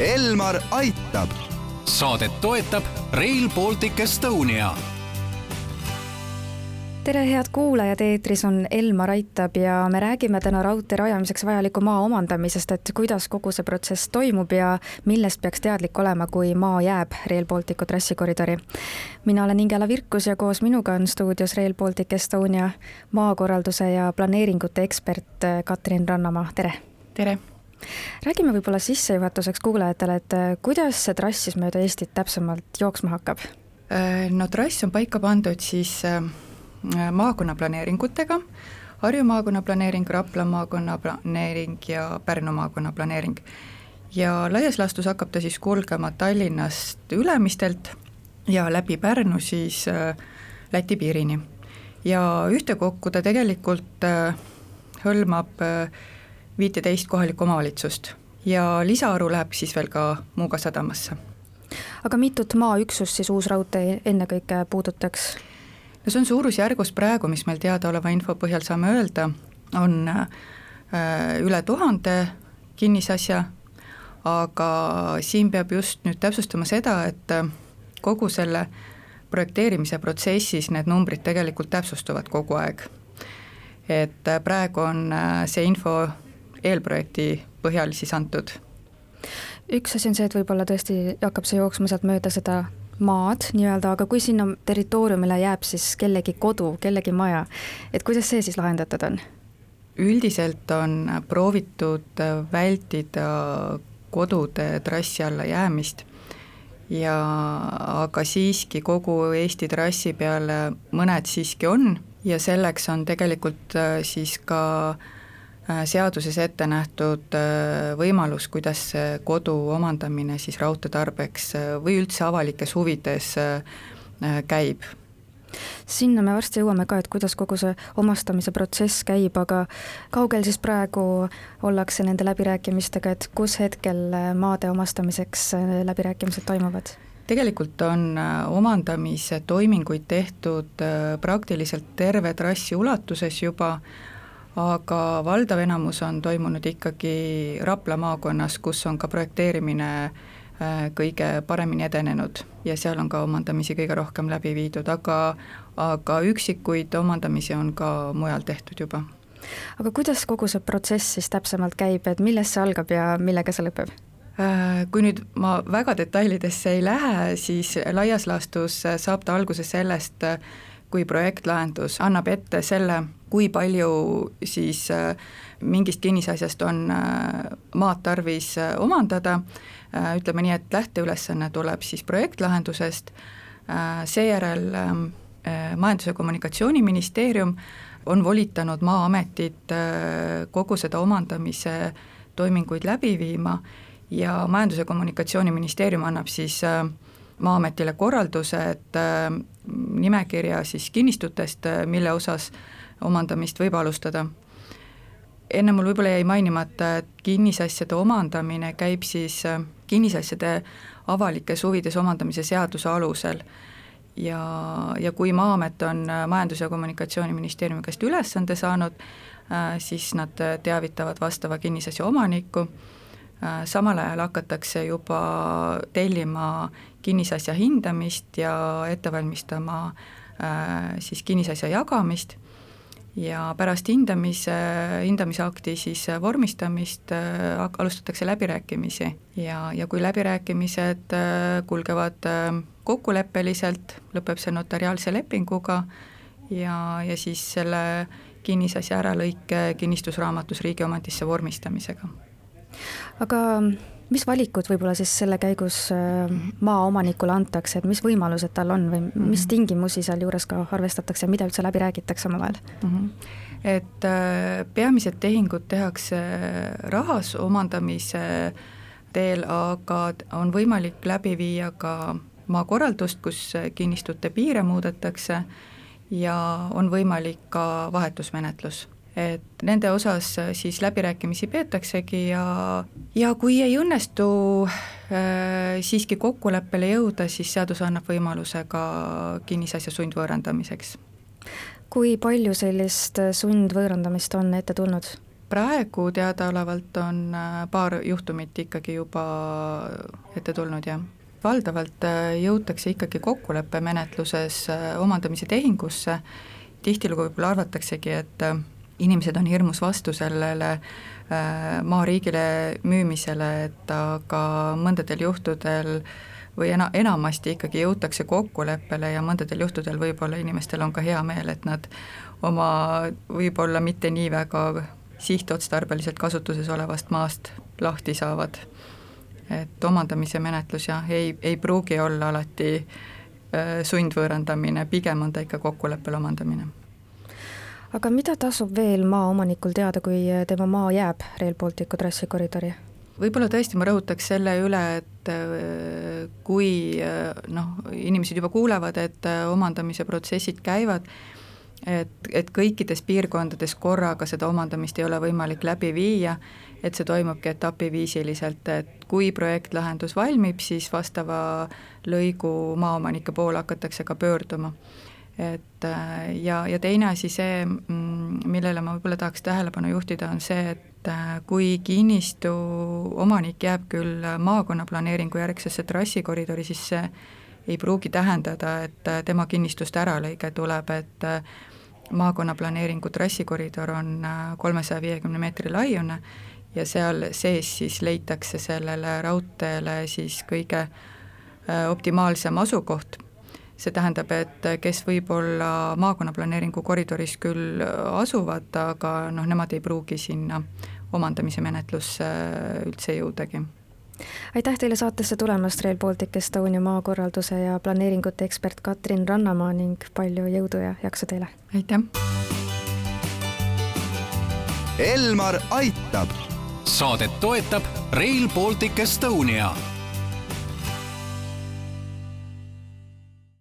Elmar aitab. saadet toetab Rail Baltic Estonia tere, head kuulajad, eetris on Elmar Aitab ja me räägime täna raudtee rajamiseks vajaliku maa omandamisest, et kuidas kogu see protsess toimub ja millest peaks teadlik olema, kui maa jääb Rail Balticu trassikoridori. mina olen Ingela Virkus ja koos minuga on stuudios Rail Baltic Estonia maakorralduse ja planeeringute ekspert Katrin Rannamaa, tere! tere! Räägime võib-olla sissejuhatuseks kuulajatele, et kuidas see trass siis mööda Eestit täpsemalt jooksma hakkab? no trass on paika pandud siis äh, maakonnaplaneeringutega, Harju maakonna planeering, Rapla maakonna planeering ja Pärnu maakonna planeering. ja laias laastus hakkab ta siis kulgema Tallinnast Ülemistelt ja läbi Pärnu siis äh, Läti piirini. ja ühtekokku ta tegelikult äh, hõlmab äh, viiteist kohalikku omavalitsust ja lisaaru läheb siis veel ka Muuga sadamasse. aga mitut maaüksust siis uus raudtee ennekõike puudutaks? no see on suurusjärgus praegu, mis meil teadaoleva info põhjal saame öelda, on äh, üle tuhande kinnisasja, aga siin peab just nüüd täpsustama seda, et äh, kogu selle projekteerimise protsessis need numbrid tegelikult täpsustuvad kogu aeg. et äh, praegu on see info eelprojekti põhjal siis antud. üks asi on see, et võib-olla tõesti hakkab see jooksma sealt mööda seda maad nii-öelda, aga kui sinna territooriumile jääb siis kellegi kodu, kellegi maja, et kuidas see siis lahendatud on? üldiselt on proovitud vältida kodude trassi alla jäämist ja aga siiski kogu Eesti trassi peale mõned siiski on ja selleks on tegelikult siis ka Äh, seaduses ette nähtud äh, võimalus, kuidas kodu omandamine siis raudtee tarbeks äh, või üldse avalikes huvides käib sinna me varsti jõuame ka, et kuidas kogu see omastamise protsess käib, aga kaugel siis praegu ollakse nende läbirääkimistega, et kus hetkel maade omastamiseks läbirääkimised toimuvad? tegelikult on omandamise toiminguid tehtud praktiliselt terve trassi ulatuses juba, aga valdav enamus on toimunud ikkagi Rapla maakonnas, kus on ka projekteerimine äh, kõige paremini edenenud ja seal on ka omandamisi kõige rohkem läbi viidud, aga aga üksikuid omandamisi on ka mujal tehtud juba. aga kuidas kogu see protsess siis täpsemalt käib, et millest see algab ja millega see lõpeb? Äh, kui nüüd ma väga detailidesse ei lähe, siis laias laastus saab ta alguse sellest, kui projektlahendus annab ette selle, kui palju siis äh, mingist kinnisasjast on äh, maad tarvis äh, omandada, ütleme nii, et lähteülesanne tuleb siis projektlahendusest, seejärel ähm, Majandus- ja Kommunikatsiooniministeerium on volitanud Maa-ametit kogu seda omandamise toiminguid läbi viima ja Majandus- ja Kommunikatsiooniministeerium annab siis Maa-ametile korralduse, et nimekirja siis kinnistutest, mille osas omandamist võib alustada. enne mul võib-olla jäi mainimata, et kinnisasjade omandamine käib siis äh, kinnisasjade avalikes huvides omandamise seaduse alusel ja, ja kui Maa-amet on äh, Majandus- ja Kommunikatsiooniministeeriumi käest ülesande saanud, äh, siis nad teavitavad vastava kinnisasja omanikku, samal ajal hakatakse juba tellima kinnisasja hindamist ja ette valmistama siis kinnisasja jagamist ja pärast hindamise, hindamisakti siis vormistamist äh, alustatakse läbirääkimisi ja, ja kui läbirääkimised äh, kulgevad äh, kokkuleppeliselt, lõpeb see notariaalse lepinguga ja, ja siis selle kinnisasja äralõike kinnistusraamatus riigi omandisse vormistamisega. Aga mis valikud võib-olla siis selle käigus äh, maaomanikule antakse, et mis võimalused tal on või mis mhm. tingimusi sealjuures ka arvestatakse, mida üldse läbi räägitakse omavahel mm? -hmm. et äh, peamised tehingud tehakse rahas omandamise teel, aga on võimalik läbi viia ka maakorraldust, kus kinnistute piire muudetakse ja on võimalik ka vahetusmenetlus et nende osas äh, siis läbirääkimisi peetaksegi ja, ja kui ei õnnestu äh, siiski kokkuleppele jõuda, siis seadus annab võimaluse ka kinnisasja sundvõõrandamiseks. kui palju sellist äh, sundvõõrandamist on ette tulnud? praegu teadaolevalt on paar juhtumit ikkagi juba ette tulnud, jah valdavalt jõutakse ikkagi kokkuleppemenetluses omandamise tehingusse, tihtilugu võib-olla arvataksegi, et inimesed on hirmus vastu sellele maa riigile müümisele, et aga mõndadel juhtudel äh, või ena-, enamasti ikkagi jõutakse kokkuleppele ja mõndadel juhtudel võib-olla inimestel on ka hea meel, et nad oma võib-olla mitte nii väga sihtotstarbeliselt kasutuses olevast maast lahti saavad. et omandamise menetlus jah, ei, ei pruugi olla alati äh, sundvõõrandamine, pigem on ta ikka kokkuleppel omandamine aga mida tasub veel maaomanikul teada, kui tema maa jääb Rail Balticu trassikoridori? võib-olla tõesti ma rõhutaks selle üle, et äh, kui äh, noh, inimesed juba kuulevad, et äh, omandamise protsessid käivad, et, et kõikides piirkondades korraga seda omandamist ei ole võimalik läbi viia, et see toimubki etapiviisiliselt, et kui projektlahendus valmib, siis vastava lõigu maaomanike poole hakatakse ka pöörduma et ja, ja teine asi, see, mm, millele ma võib-olla tahaks tähelepanu juhtida, on see, et äh, kui kinnistu omanik jääb küll maakonnaplaneeringu järgsesse trassikoridori, siis see ei pruugi tähendada, et äh, tema kinnistust äralõige tuleb, et äh, maakonnaplaneeringu trassikoridor on kolmesaja viiekümne meetri laiune ja seal sees siis leitakse sellele raudteele siis kõige optimaalsem asukoht see tähendab, et kes võib-olla maakonnaplaneeringu koridoris küll asuvad, aga noh, nemad ei pruugi sinna omandamise menetlusse üldse jõudagi aitäh teile saatesse tulemast, Rail Baltic Estonia maakorralduse ja planeeringute ekspert Katrin Rannamaa ning palju jõudu ja jaksu teile! aitäh! Elmar aitab! saadet toetab Rail Baltic Estonia